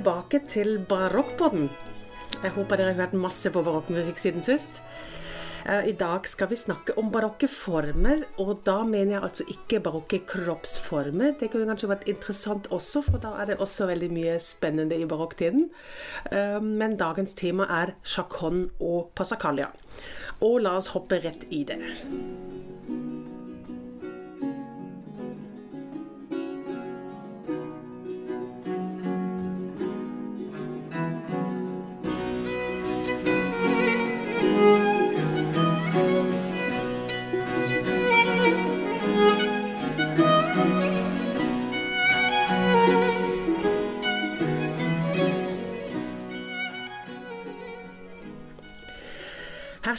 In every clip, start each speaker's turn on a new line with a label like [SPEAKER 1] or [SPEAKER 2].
[SPEAKER 1] Tilbake til Barokkpodden. Jeg håper dere har hørt masse på barokkmusikk siden sist. Eh, I dag skal vi snakke om barokke former, og da mener jeg altså ikke barokke kroppsformer. Det kunne kanskje vært interessant også, for da er det også veldig mye spennende i barokktiden. Eh, men dagens tema er chaconne og passacaglia. Og la oss hoppe rett i det.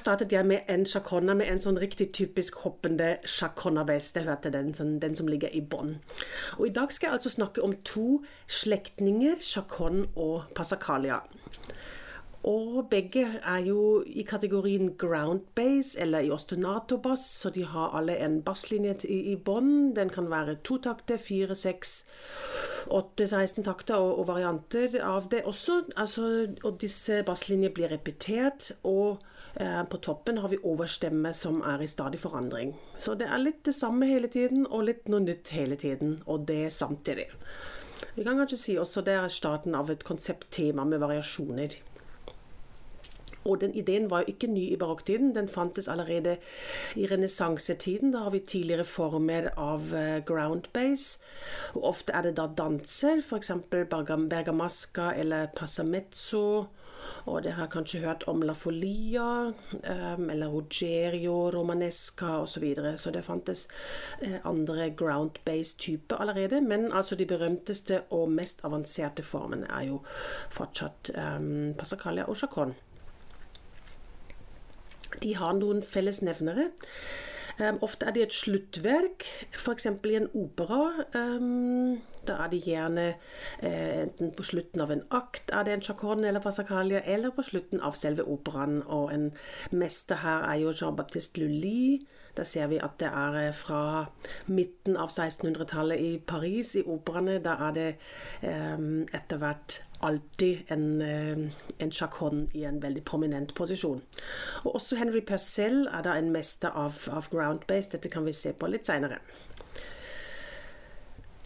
[SPEAKER 1] Startet jeg med en sjakonna, med en sånn riktig typisk hoppende sjakonna-vest. Jeg hørte den, sånn, den som ligger i bånn. Og I dag skal jeg altså snakke om to slektninger, chaconne og pasakalia. Og begge er jo i kategorien ground bass eller i ostinato-bass, så de har alle en basslinje i, i bånn. Den kan være to takter, fire, seks, åtte, 16 takter og, og varianter av det også. Altså, og disse basslinjer blir repetert. og på toppen har vi overstemme som er i stadig forandring. Så det er litt det samme hele tiden, og litt noe nytt hele tiden. Og det samtidig. Vi kan kanskje si også det er starten av et konsepttema med variasjoner. Og den ideen var jo ikke ny i barokktiden. Den fantes allerede i renessansetiden. Da har vi tidligere former av eh, ground base. Og ofte er det da danser, f.eks. bergamasca eller passamezzo og dere har kanskje hørt om La Folia um, eller Rogerio Romanesca osv. Så, videre. så det fantes eh, andre ground-based typer allerede. Men altså de berømteste og mest avanserte formene er jo fortsatt um, Passacaglia og Chacon. De har noen fellesnevnere. Um, ofte er det et sluttverk, f.eks. i en opera. Um, da er de gjerne eh, enten på slutten av en akt er det en sjakorn eller passacaglia, eller på slutten av selve operaen. Og en mester her er jo Jean-Baptiste Lully. Da ser vi at det er eh, fra midten av 1600-tallet i Paris, i operaene. Da er det eh, etter hvert alltid en, eh, en chaconne i en veldig prominent posisjon. Og også Henry Purcell er da en mester av, av ground base. Dette kan vi se på litt seinere.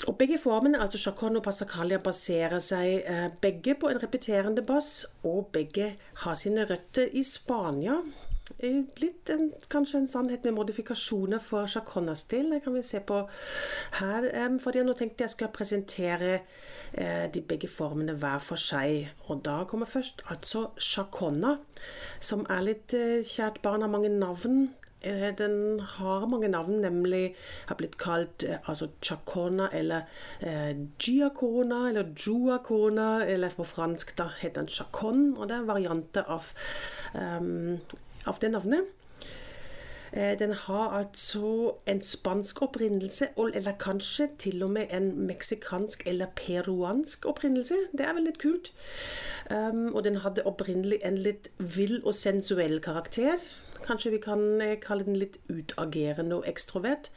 [SPEAKER 1] Og Begge formene, altså Chacon og passacaglia, baserer seg begge på en repeterende bass, og begge har sine røtter i Spania. Litt en, kanskje en sannhet med modifikasjoner for chaconna-stil. Det kan vi se på her. fordi Nå tenkte jeg skulle presentere eh, de begge formene hver for seg. Og da kommer først altså chaconna, som er litt eh, kjært barn av mange navn. Eh, den har mange navn, nemlig har blitt kalt altså chacona eller eh, giacona eller juacona, eller på fransk da heter den chacon. Og det er varianter av um, av det navnet. Eh, den har altså en spansk opprinnelse, eller kanskje til og med en meksikansk eller peruansk opprinnelse. Det er vel litt kult. Um, og den hadde opprinnelig en litt vill og sensuell karakter. Kanskje vi kan eh, kalle den litt utagerende og ekstrovert.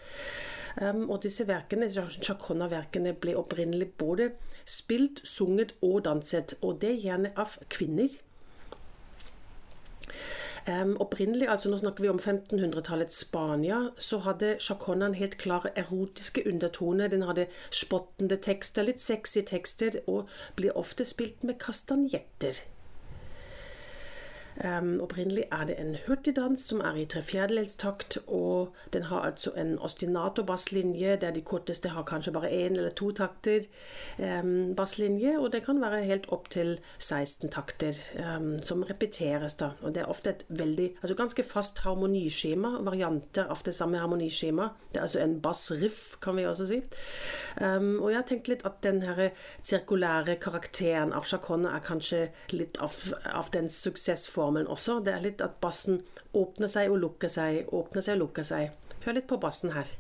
[SPEAKER 1] Um, og disse verkene, Chaconna-verkene ble opprinnelig både spilt, sunget og danset. Og det gjerne av kvinner. Um, opprinnelig, altså nå snakker vi om 1500-tallets Spania, så hadde chaconnaen helt klare erotiske undertone. Den hadde spottende tekster, litt sexy tekster, og blir ofte spilt med kastanjetter. Um, opprinnelig er det en hurtigdans som er i tre fjerdedelstakt, og den har altså en ostinato-basslinje, der de korteste har kanskje bare én eller to takter um, basslinje, og det kan være helt opp til 16 takter um, som repeteres. da, og Det er ofte et veldig, altså ganske fast harmoniskjema, varianter av det samme harmoniskjema. Det er altså en bassriff, kan vi også si. og jeg har tenkt litt at den her sirkulære karakteren av chaconne er kanskje litt av, av den suksessformen formen også. Det er litt at bassen åpner seg og lukker seg, åpner seg og lukker seg. Hør litt på bassen her.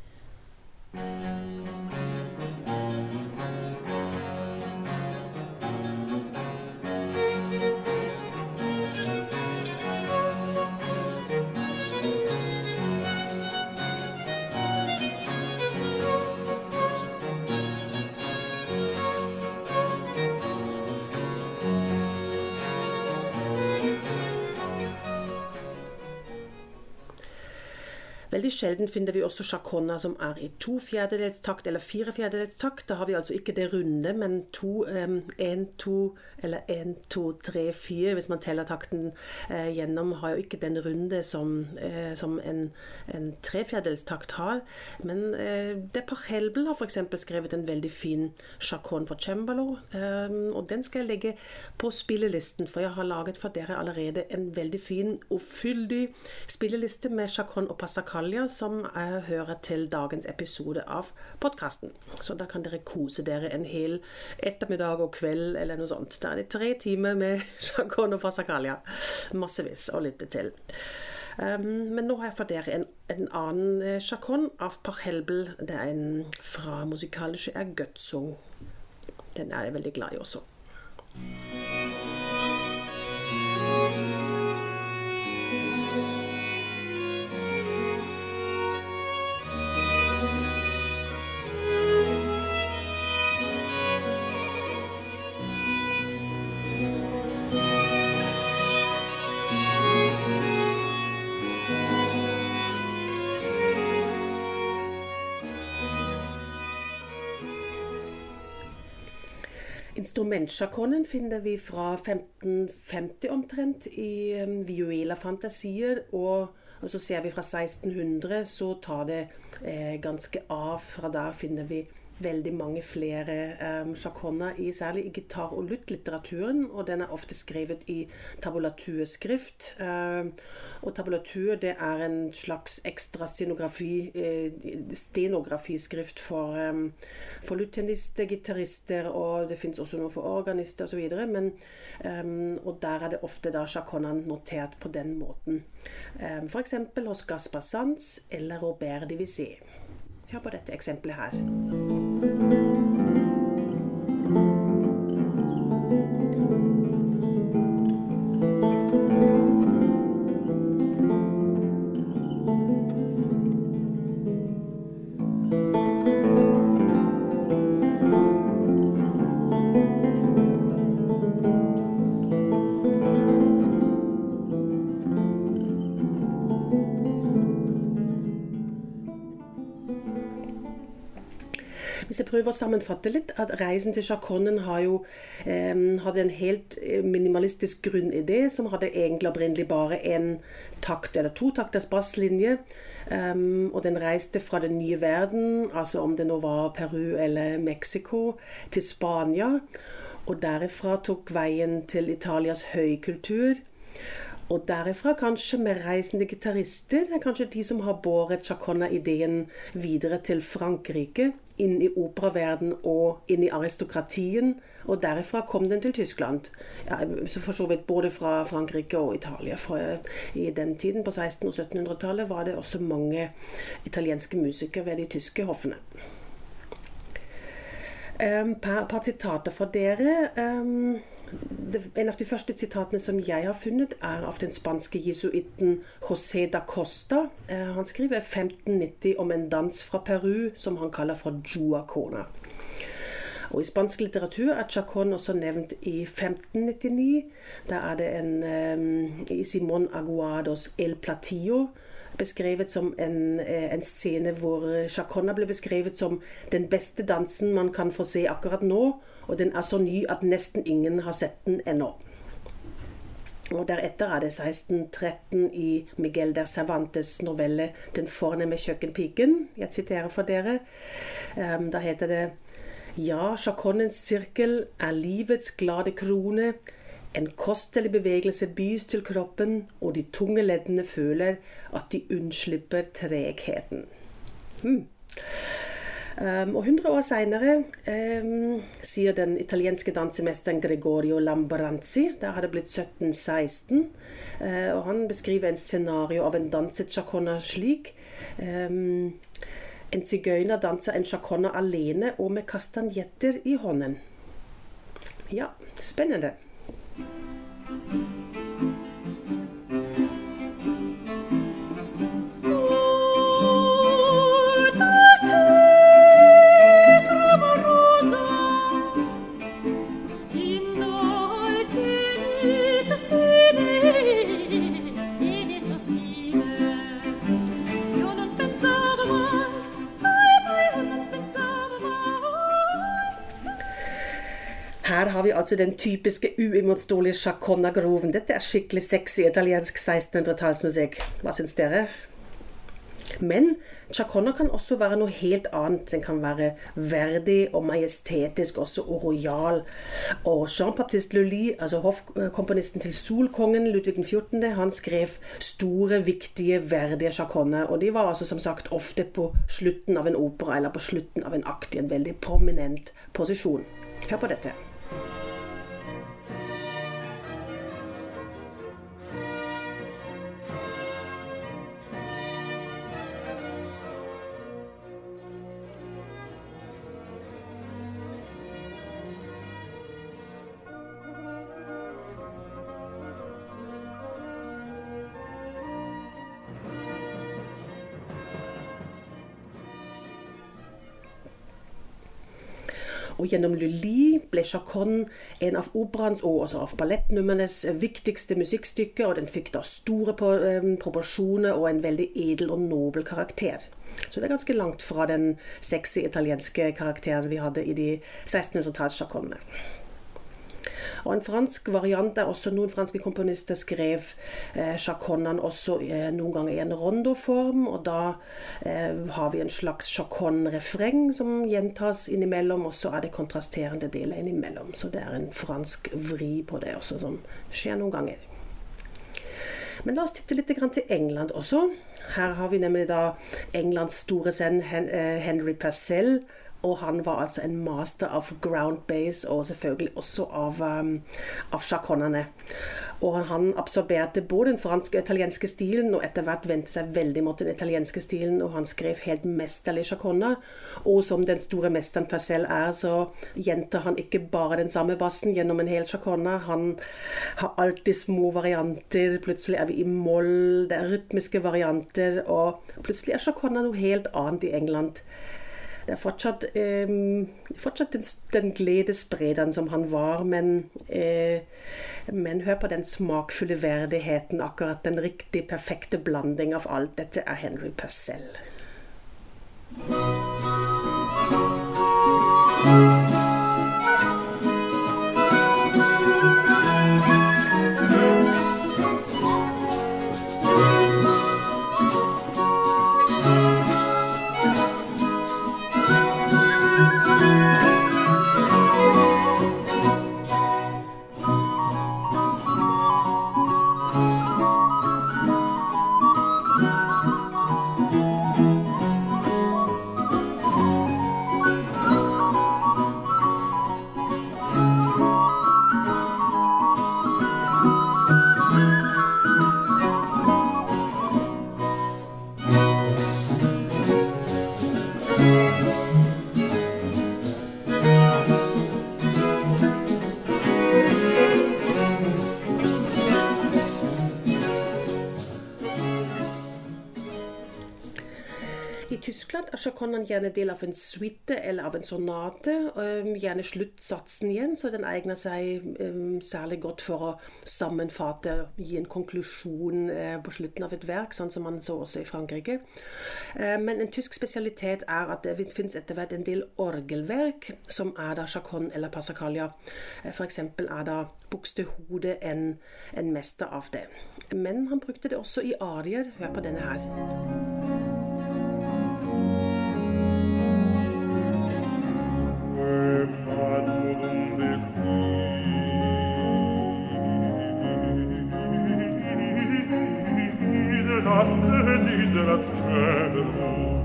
[SPEAKER 1] Veldig sjelden finner vi også sjakonna som er i to fjerdedels takt eller fire fjerdedels takt. Da har vi altså ikke det runde, men to, én, um, to eller én, to, tre, fire. Hvis man teller takten uh, gjennom, har jo ikke den runde som, uh, som en, en trefjerdedels takt har. Men uh, Depar Helbel har f.eks. skrevet en veldig fin sjakon for cembalo, um, og den skal jeg legge på spillelisten, for jeg har laget for dere allerede en veldig fin og fyldig spilleliste med sjakon og passacal detaljer som hører til dagens episode av podkasten. Så da kan dere kose dere en hel ettermiddag og kveld eller noe sånt. Da er det tre timer med Chacon og Passacalia. Massevis å lytte til. Um, men nå har jeg for dere en, en annen uh, av Parhelbel. Det er en fra musikalische Ergötzung. Den er jeg veldig glad i også. Instrumentsjakonen finner vi fra 1550 omtrent i Viola Viuela-fantasier. Og, og, så ser vi fra 1600 så tar det eh, ganske av. Fra der finner vi veldig mange flere um, sjakoner, i, særlig i gitar- og luttlitteraturen. Og den er ofte skrevet i tabulaturskrift. Uh, og tabulatur det er en slags ekstra stenografi, uh, stenografiskrift for, um, for luthenister, gitarister, og det fins også noe for organister osv. Um, og der er det ofte da sjakonene notert på den måten. Um, F.eks. hos Gaspar Sanz eller Robert Divisé. Hør på dette eksempelet her. Prøver å sammenfatte litt, at reisen til Chaconnen har jo eh, hadde en helt eh, minimalistisk grunnidé, som hadde egentlig opprinnelig bare en takt eller to takters basslinje. Um, og den reiste fra den nye verden, altså om det nå var Peru eller Mexico, til Spania. Og derifra tok veien til Italias høykultur. Og derifra kanskje med reisende gitarister. Det er kanskje de som har båret Chaconna-ideen videre til Frankrike, inn i operaverden og inn i aristokratien. Og derifra kom den til Tyskland. Ja, så for så vidt både fra Frankrike og Italia. For I den tiden, på 1600- og 1700-tallet, var det også mange italienske musikere ved de tyske hoffene. Um, par, par sitater fra dere. Um, en av de første sitatene som jeg har funnet, er av den spanske jesuitten José da Costa. Eh, han skriver 1590 om en dans fra Peru som han kaller for juacona. Og I spansk litteratur er chacon også nevnt i 1599. Da er det en um, i Simon Aguados El Platillo beskrevet som en, eh, en, scene hvor chacona ble beskrevet som den beste dansen man kan få se akkurat nå, og den er så ny at nesten ingen har sett den ennå. Og Deretter er det 1613 i Miguel der Cervantes novelle 'Den fornemme kjøkkenpiken'. Jeg siterer for dere. Um, da heter det Ja, sjakonnens sirkel er livets glade krone. En kostelig bevegelse bys til kroppen, og de tunge leddene føler at de unnslipper tregheten. Hmm. Um, og 100 år seinere um, sier den italienske dansemesteren Gregorio Lambaranzi Der har det blitt 1716. Uh, og han beskriver en scenario av en danset chacona slik. Um, en sigøyner danser en chacona alene og med kastanjetter i hånden. Ja, spennende. Altså den typiske uimotståelige chaconna-groven. Dette er skikkelig sexy italiensk 1600-tallsmusikk. Hva syns dere? Men chaconna kan også være noe helt annet. Den kan være verdig og majestetisk, også og rojal. Og Jean-Baptiste Lully, altså hoffkomponisten til Solkongen Ludvig 14., han skrev store, viktige, verdige chaconna. Og de var altså som sagt ofte på slutten av en opera eller på slutten av en akt i en veldig prominent posisjon. Hør på dette. Og gjennom Lully ble Chacon en av operaens og også av ballettnumrenes viktigste musikkstykker, og den fikk da store proporsjoner og en veldig edel og nobel karakter. Så det er ganske langt fra den sexy italienske karakteren vi hadde i de 1600-talls-chaconene. Og en fransk variant der også noen franske komponister skrev eh, chaconnaen også eh, noen ganger i en rondoform. Og da eh, har vi en slags chacon-refreng som gjentas innimellom, og så er det kontrasterende deler innimellom. Så det er en fransk vri på det også, som skjer noen ganger. Men la oss titte litt til England også. Her har vi nemlig da Englands store sønn eh, Henry Purcell og han var altså en master of ground base, og selvfølgelig også av, um, av chaconene. Og han absorberte både den franske og italienske stilen, og etter hvert vendte seg veldig mot den italienske stilen, og han skrev helt mesterlig sjakonner. Og som den store mesteren Purcell er, så gjentar han ikke bare den samme bassen gjennom en hel sjakonne. Han har alltid små varianter. Plutselig er vi i moll, det er rytmiske varianter, og plutselig er sjakonner noe helt annet i England det er fortsatt, eh, fortsatt den, den gledessprederen som han var, men, eh, men hør på den smakfulle verdigheten. Akkurat den riktig perfekte blanding av alt. Dette er Henry Purcell. Kan han gjerne del av en suite eller av en sonate. Um, gjerne sluttsatsen igjen, så den egner seg um, særlig godt for å sammenfatte, gi en konklusjon uh, på slutten av et verk, sånn som man så også i Frankrike. Uh, men en tysk spesialitet er at det finnes etter hvert en del orgelverk som er da chacon eller passacaglia. Uh, F.eks. er da Buxtehode en, en mester av det. Men han brukte det også i arier. Hør på denne her. Desidera, desidera, desidera,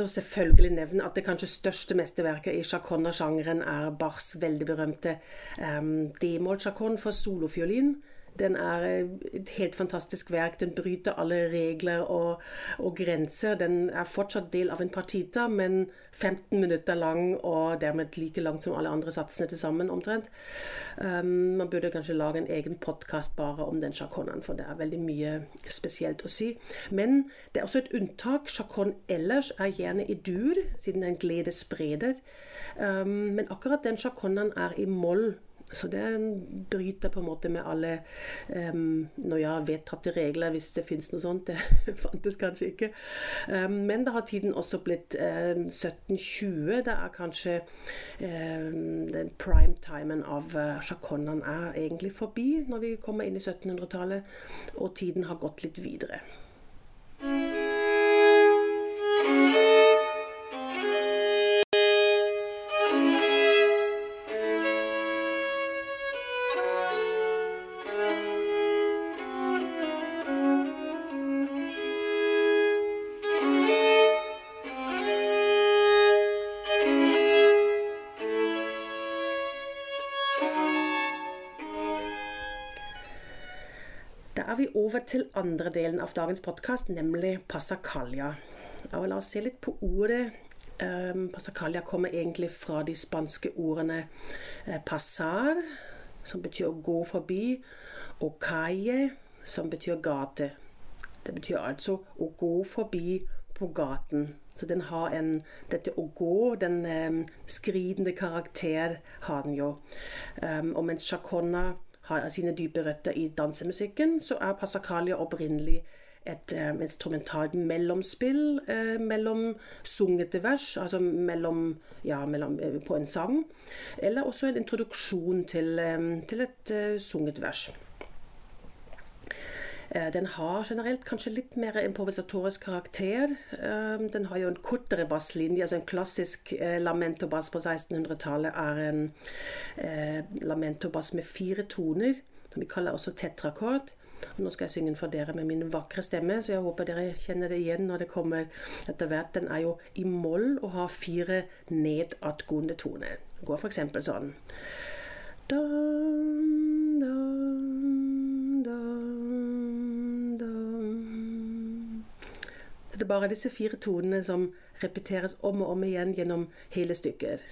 [SPEAKER 1] også selvfølgelig nevne at det kanskje største mesterverket i chaconna-sjangeren er Bachs veldig berømte um, D-moll-chacon for solofiolin. Den er et helt fantastisk verk. Den bryter alle regler og, og, grenser. Den er fortsatt del av en partita, men 15 minutter lang og dermed like langt som alle andre satsene til sammen, omtrent. Um, man burde kanskje lage en egen podkast bare om den sjakonnen, for det er veldig mye spesielt å si. Men det er også et unntak. Sjakon ellers er gjerne i dur, siden den gledesspreder. Um, men akkurat den sjakonnen er i moll så det bryter på en måte med alle um, når jeg har vedtatte regler, hvis det finnes noe sånt. Det fantes kanskje ikke. Um, men da har tiden også blitt um, 1720. Det er kanskje den prime-timen av uh, chaconnaen er egentlig forbi når vi kommer inn i 1700-tallet, og tiden har gått litt videre. Til andre delen av dagens podkast, nemlig pasacalia. Og la oss se litt på ordet. Um, pasacalia kommer egentlig fra de spanske ordene pasar, som betyr å gå forbi, og calle, som betyr gate. Det betyr altså å gå forbi på gaten. Så den har en Dette å gå, den um, skridende karakter, har den jo. Um, og mens chaconna har sine dype røtter i dansemusikken, så er Passacaglia opprinnelig et um, instrumentalt mellomspill eh, mellom sungete vers, altså mellom, ja, mellom, uh, på en sang, eller også en introduksjon til, um, til et uh, sunget vers. Eh, den har generelt kanskje litt mer improvisatorisk karakter. Eh, den har jo en kortere basslinje. altså En klassisk lamentobass på 1600-tallet er en lamento-bass med fire toner, som vi kaller også tetrakord. Nå skal jeg synge den for dere med min vakre stemme, så jeg håper dere kjenner det igjen når det kommer etter hvert. Den er jo i moll og har fire nedadgående toner. Går f.eks. sånn. Da, Det er bare disse fire tonene som repeteres om og om igjen gjennom hele stykket.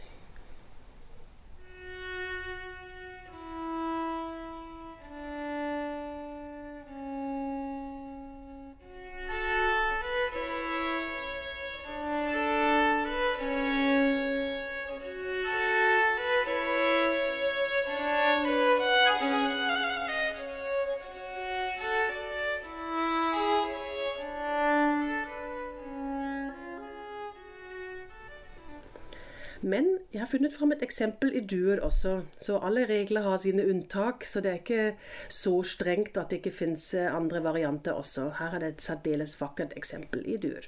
[SPEAKER 1] Funnet fram et eksempel i duer også. Så alle regler har sine unntak, så det er ikke så strengt at det ikke fins andre varianter også. Her er det et særdeles vakkert eksempel i duer.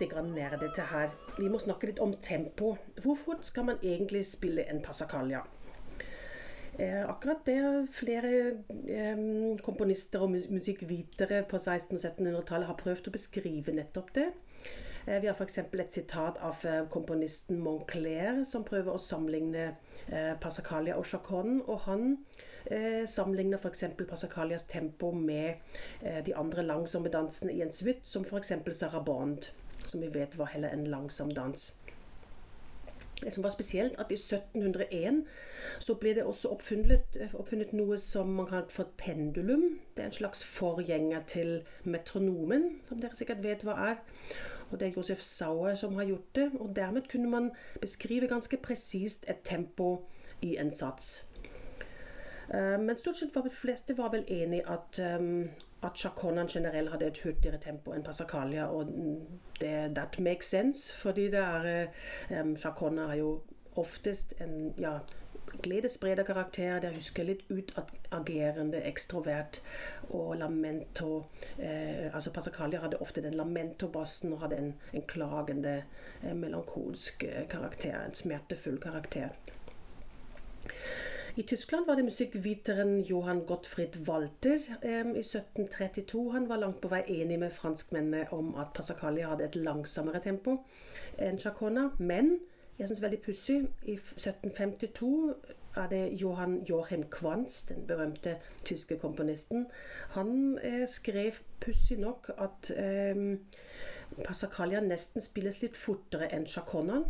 [SPEAKER 1] Nå blir vi her. Vi må snakke litt om tempo. Hvor fort skal man egentlig spille en passacaglia? Eh, akkurat det flere eh, komponister og musikkvitere på 1600- og 1700-tallet har prøvd å beskrive nettopp det. Eh, vi har f.eks. et sitat av eh, komponisten Moncler, som prøver å sammenligne Passacalia og chaconne. Og han eh, sammenligner f.eks. Passacalias tempo med eh, de andre langsomme dansene i en suite, som f.eks. Sarabande, som vi vet var heller en langsom dans. Det som var spesielt, at i 1701 så ble det også oppfunnet, oppfunnet noe som man kaller for et pendulum. Det er en slags forgjenger til metronomen, som dere sikkert vet hva er. Og det er Josef Sauer som har gjort det. Og dermed kunne man beskrive ganske presist et tempo i en sats. Eh, men stort sett var de fleste var vel enig at, um, at chaconaen generelt hadde et hurtigere tempo enn passacalia. Og det, that makes sense, fordi det er um, har jo oftest en ja, gledesspreder karakter. Der husker litt utagerende, ekstrovert og lamento. Eh, altså Passacaglia hadde ofte den lamento-bassen og hadde en, en klagende, eh, melankolsk eh, karakter. En smertefull karakter. I Tyskland var det musikkviteren Johan Gottfried Walter eh, i 1732. Han var langt på vei enig med franskmennene om at Passacaglia hadde et langsommere tempo enn Chacona. Men jeg syns veldig pussig. I 1752 er det Johan Joachim Kvanz, den berømte tyske komponisten. Han eh, skrev pussig nok at eh, Passacalia nesten spilles litt fortere enn Chaconaen.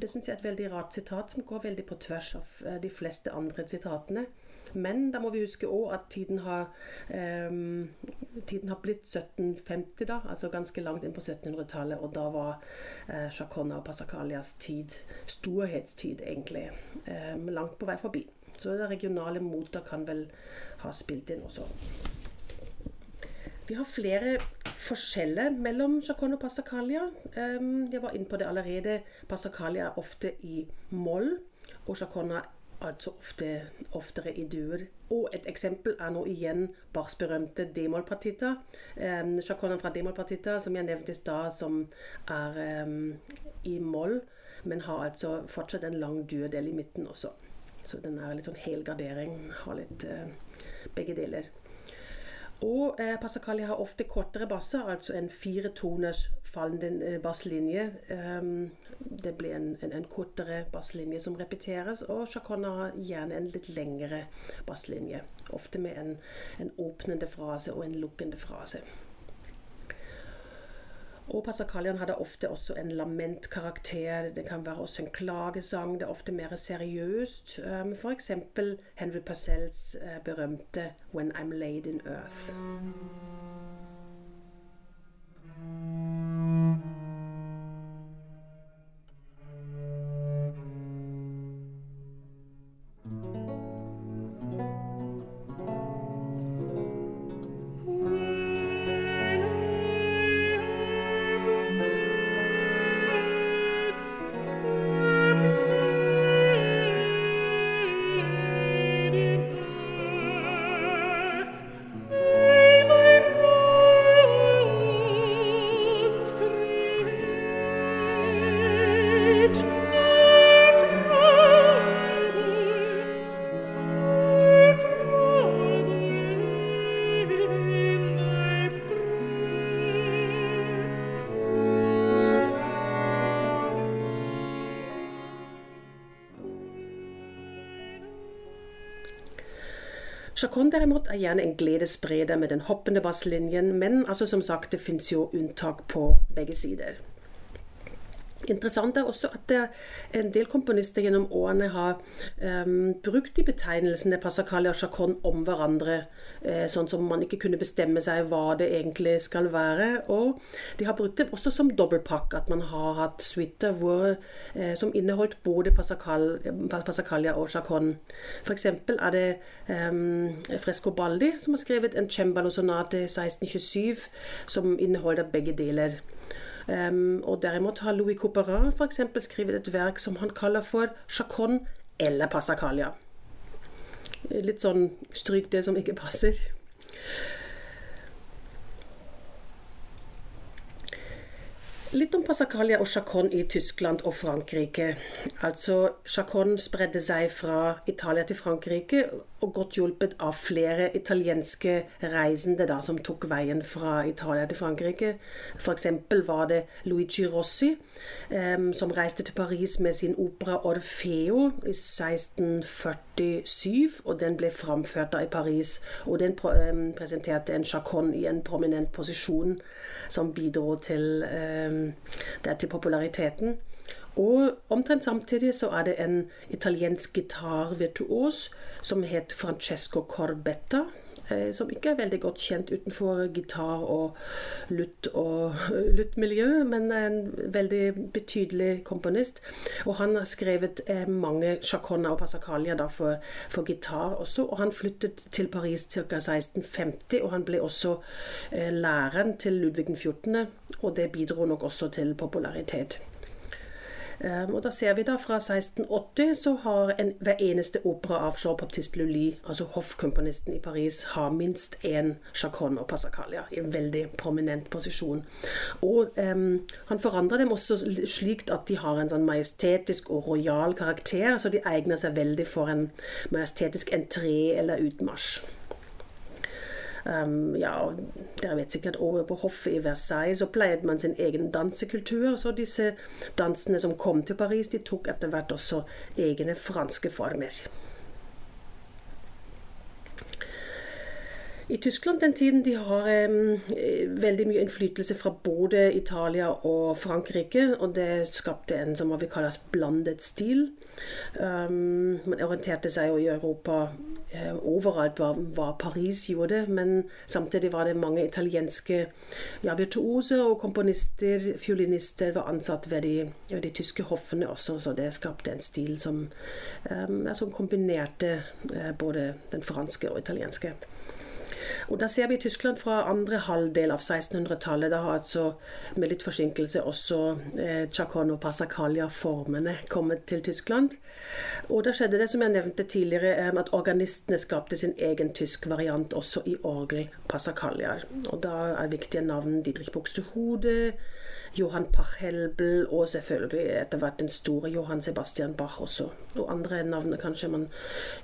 [SPEAKER 1] Det syns jeg er et veldig rart sitat, som går veldig på tvers av eh, de fleste andre sitatene. Men da må vi huske òg at tiden har, um, tiden har, blitt 1750, da, altså ganske langt inn på 1700-tallet. Og da var uh, Chacona og Passacalias tid, storhetstid, egentlig, um, langt på vei forbi. Så det regionale motet kan vel ha spilt inn også. Vi har flere forskjeller mellom chacon og passacalia. Um, jeg var inne på det allerede. Passacalia er ofte i moll, og chacona altså ofte, oftere i duer. Og et eksempel er nå igjen Bachs berømte D-moll-partita. Um, fra D-moll-partita, som jeg nevnte i stad, som er um, i moll, men har altså fortsatt en lang duedel i midten også. Så den er litt sånn helgardering. Har litt uh, begge deler. Og eh, Passacaglia har ofte kortere basser, altså en firetoners fallende eh, basslinje. Um, det blir en, en, en, kortere basslinje som repeteres, og Chacona har gjerne en litt lengre basslinje. Ofte med en, en åpnende frase og en lukkende frase. Og Passacalian hadde ofte også en lamentkarakter. Det kan være også en klagesang. Det er ofte mer seriøst. Um, F.eks. Henry Purcells uh, berømte 'When I'm Laid in Earth'. Chacon derimot er gjerne en gledesspreder med den hoppende basslinjen, men altså som sagt, det fins jo unntak på begge sider. Interessant er også at en del komponister gjennom årene har um, brukt de betegnelsene Passacalia og Chacon om hverandre, eh, sånn som man ikke kunne bestemme seg hva det egentlig skal være. Og de har brukt det også som dobbeltpakk, at man har hatt suiter uh, som inneholdt både Passacalia og Chacon. F.eks. er det um, Fresco Baldi som har skrevet en cembalo-sonate 1627 som inneholder begge deler. Um, og derimot har Louis Couperin f.eks. skrevet et verk som han kaller for Chacon eller Passacalia. Litt sånn stryk det som ikke passer. Litt om Passacalia og Chacon i Tyskland og Frankrike. Altså, Chacon spredde seg fra Italia til Frankrike, og godt hjulpet av flere italienske reisende da, som tok veien fra Italia til Frankrike. F.eks. var det Luigi Rossi um, som reiste til Paris med sin opera 'Orfeo' i 1647, og den ble framført da i Paris. Og den um, presenterte en Chacon i en prominent posisjon som bidro til, um, til populariteten. Og omtrent samtidig så er det en italiensk gitarvirtuos som het Francesco Corbetta. Eh, som ikke er veldig godt kjent utenfor gitar- og lutt- og luttmiljø, men en veldig betydelig komponist. Og han har skrevet eh, mange sjakonner og passacalia for, for, gitar også. Og han flyttet til Paris ca. 1650, og han ble også eh, læreren til Ludvig 14., og det bidro nok også til popularitet. Um, og da ser vi da Fra 1680 så har en, hver eneste opera av Jean-Baptiste Lully, altså hoffkomponisten i Paris, har minst én chaconne og passacalia i en veldig prominent posisjon. Og um, han forandrer dem også slik at de har en sånn majestetisk og rojal karakter, så de egner seg veldig for en majestetisk entré eller utmarsj. Um, ja, dere vet sikkert over på hoffet i Versailles så pleide man sin egen dansekultur. Så disse dansene som kom til Paris, de tok etter hvert også egne franske former. I Tyskland den tiden de har um, veldig mye innflytelse fra både Italia og Frankrike. Og det skapte en som vi kaller blandet stil. Um, man orienterte seg jo i Europa overalt hva, hva, Paris gjorde, men samtidig var det mange italienske ja, virtuoser og komponister, fiolinister, var ansatt ved de, ved de, tyske hoffene også, så det skapte en stil som, um, som kombinerte uh, både den franske og italienske. Og Da ser vi Tyskland fra andre halvdel av 1600-tallet. Da har altså med litt forsinkelse også eh, Chacon og Passacaglia-formene kommet til Tyskland. Og da skjedde det som jeg nevnte tidligere, eh, at organistene skapte sin egen tysk variant også i orgel Passacaglia. Og da er viktige navn Didrik Buxtehude, Johan Pachelbel og selvfølgelig etter hvert den store Johan Sebastian Bach også. Og andre navn kanskje man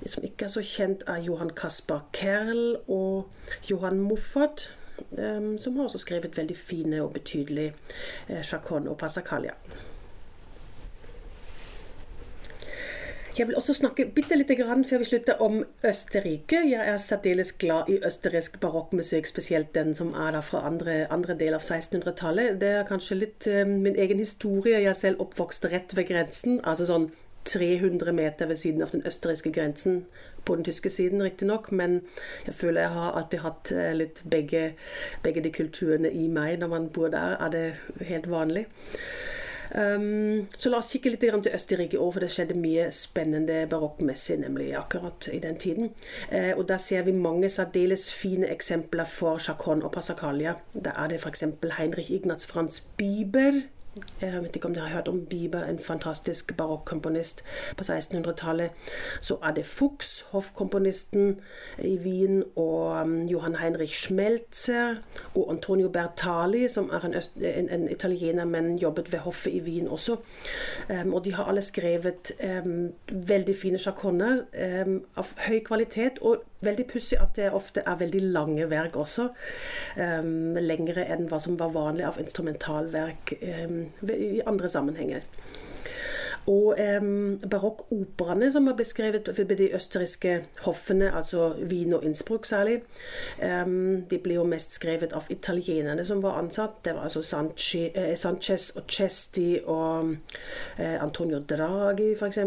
[SPEAKER 1] liksom ikke er så kjent, er Johan Kaspar Kerl og Johan Moffat. Um, som har også skrevet veldig fine og betydelige eh, Chacon og Passacalia. Jeg vil også snakke bitte lite grann før vi slutter om Østerrike. Jeg er særdeles glad i østerriksk barokkmusikk, spesielt den som er da fra andre, andre del av 1600-tallet. Det er kanskje litt uh, min egen historie. Jeg er selv oppvokst rett ved grensen, altså sånn 300 meter ved siden av den østerrikske grensen. På den tyske siden, riktignok, men jeg føler jeg har alltid hatt uh, litt begge, begge de kulturene i meg. Når man bor der, er det helt vanlig. Um, så la oss kikke litt til Østerrike òg, for det skjedde mye spennende barokkmessig nemlig akkurat i den tiden. Uh, og Der ser vi mange særdeles fine eksempler for Chacon og Passacalia. Der er det f.eks. Heinrich Ignaz Franz Bieber, jeg vet ikke om dere har hørt om Bieber, en fantastisk barokkomponist på 1600-tallet. Så er det Fuchs, hoffkomponisten i Wien, og um, Johan Heinrich Schmelzer og Antonio Bertali, som er en, en, en italiener, men jobbet ved hoffet i Wien også. Um, og de har alle skrevet um, veldig fine sjakonner um, av høy kvalitet. og Veldig pussig at det ofte er veldig lange verk også. Um, lengre enn hva som var vanlig av instrumentalverk um, i andre sammenhenger. Og um, barokkoperaene som er beskrevet ved de østerrikske hoffene, altså Wien og Innsbruck særlig, um, de ble jo mest skrevet av italienerne som var ansatt. Det var altså Sanche, eh, Sanchez og Chesti og eh, Antonio Draghi f.eks.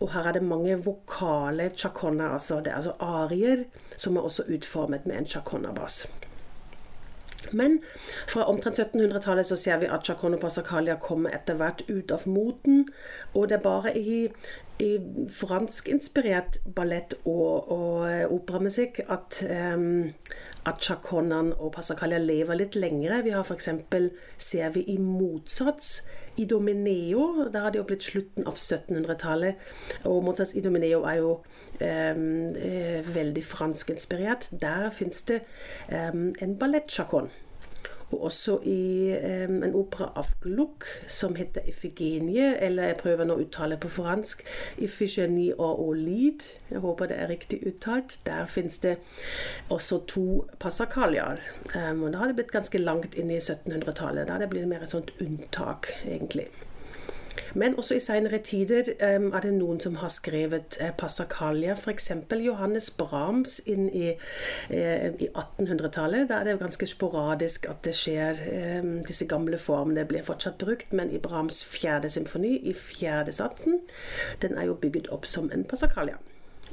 [SPEAKER 1] Og her er det mange vokale chaconer, altså det er altså arier, som er også utformet med en chaconnabass. Men fra omtrent 1700-tallet så ser vi at Chacon og Passacalia kommer etter hvert ut av moten. Og det er bare i, i franskinspirert ballett og, og eh, operamusikk at, um, at Chaconan og Passacalia lever litt lengre. Vi har f.eks. ser vi i motsats i Domineo. Der har det jo blitt slutten av 1700-tallet. Og Mozarts Domineo er jo um, veldig franskinspirert. Der fins det um, en ballettchacon. Og også i um, en opera av Gluck som heter Ifigenie, eller jeg prøver nå å uttale på fransk, Ifigenie og Olid. Jeg håper det er riktig uttalt. Der fins det også to passakaljer. Um, og da har det blitt ganske langt inn i 1700-tallet. Da har det blitt mer et sånt unntak, egentlig. Men også i senere tider um, er det noen som har skrevet uh, Passacaglia, f.eks. Johannes Brahms inn i, uh, i 1800-tallet. Da er det ganske sporadisk at det skjer. Um, disse gamle formene blir fortsatt brukt, men i Brahms fjerde symfoni, i fjerde satsen, den er jo bygget opp som en Passacaglia.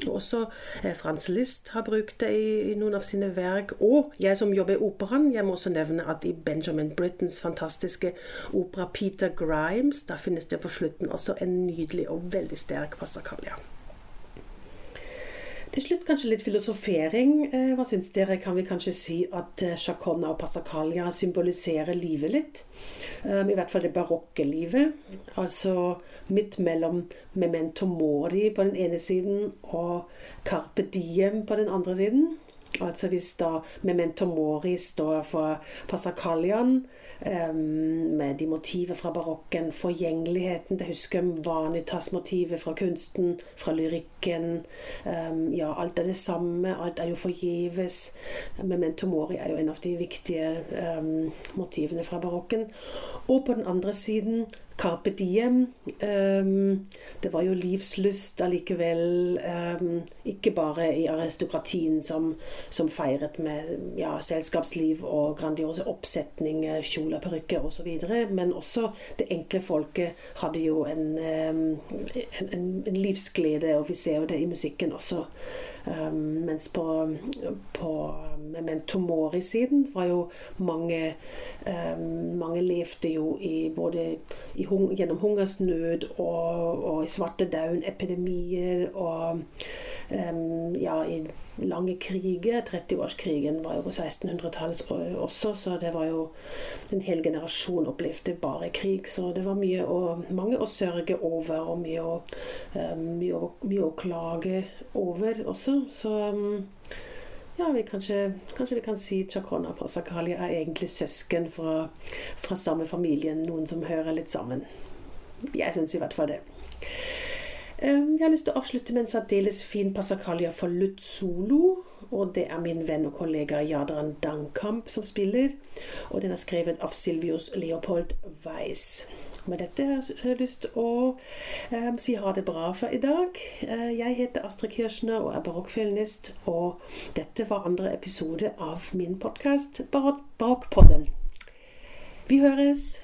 [SPEAKER 1] Også eh, Frans List har brukt det i, i, noen av sine verk. Og jeg som jobber i operaen, jeg må også nevne at i Benjamin Brittens fantastiske opera 'Peter Grimes' da finnes det på slutten også en nydelig og veldig sterk passacaglia. Til slutt kanskje litt filosofering. Eh, hva syns dere? Kan vi kanskje si at Chacona Chaconna og Passacaglia symboliserer livet litt? I hvert fall det barokke livet. Altså midt mellom memento mori på den ene siden og carpe diem på den andre siden. Altså hvis da memento mori står for Passacalian, med de motiver fra barokken, forgjengeligheten Det husker Vanitas-motivet fra kunsten, fra lyrikken. ja, alt er det samme. Alt er jo forgjeves. Memento mori er jo en av de viktige motivene fra barokken. Og på den andre siden Carpe diem. Um, det var jo livslyst allikevel. Um, ikke bare i aristokratien som, som feiret med ja, selskapsliv og grandiose oppsetninger, kjoler, parykker osv., men også det enkle folket hadde jo en, um, en, en, en livsglede, og vi ser jo det i musikken også. Um, mens på, på Memento Mori-siden var jo mange um, Mange levde jo i både i gjennom hungersnød og, og i svartedauden, epidemier og ja, i lange kriger. 30-årskrigen var jo på 1600-tallet også, så det var jo En hel generasjon opplevde bare krig. Så det var mye å, mange å sørge over, og mye å, mye mye å klage over også. Så ja, vi kanskje, kanskje, vi kan si Chakona og Pasakalia er egentlig søsken fra, fra samme familien. Noen som hører litt sammen. Jeg syns i hvert fall det. Jeg har lyst til å avslutte med en særdeles fin passacaglia for Lutzolo. Og det er min venn og kollega Jadran Dankamp som spiller. Og den er skrevet av Silvius Leopold Weiss. Med dette har jeg lyst til å um, si ha det bra for i dag. Uh, jeg heter Astrid Kirschner og er barokkfiolinist. Og dette var andre episode av min podkast Barokkpodden. Vi høres!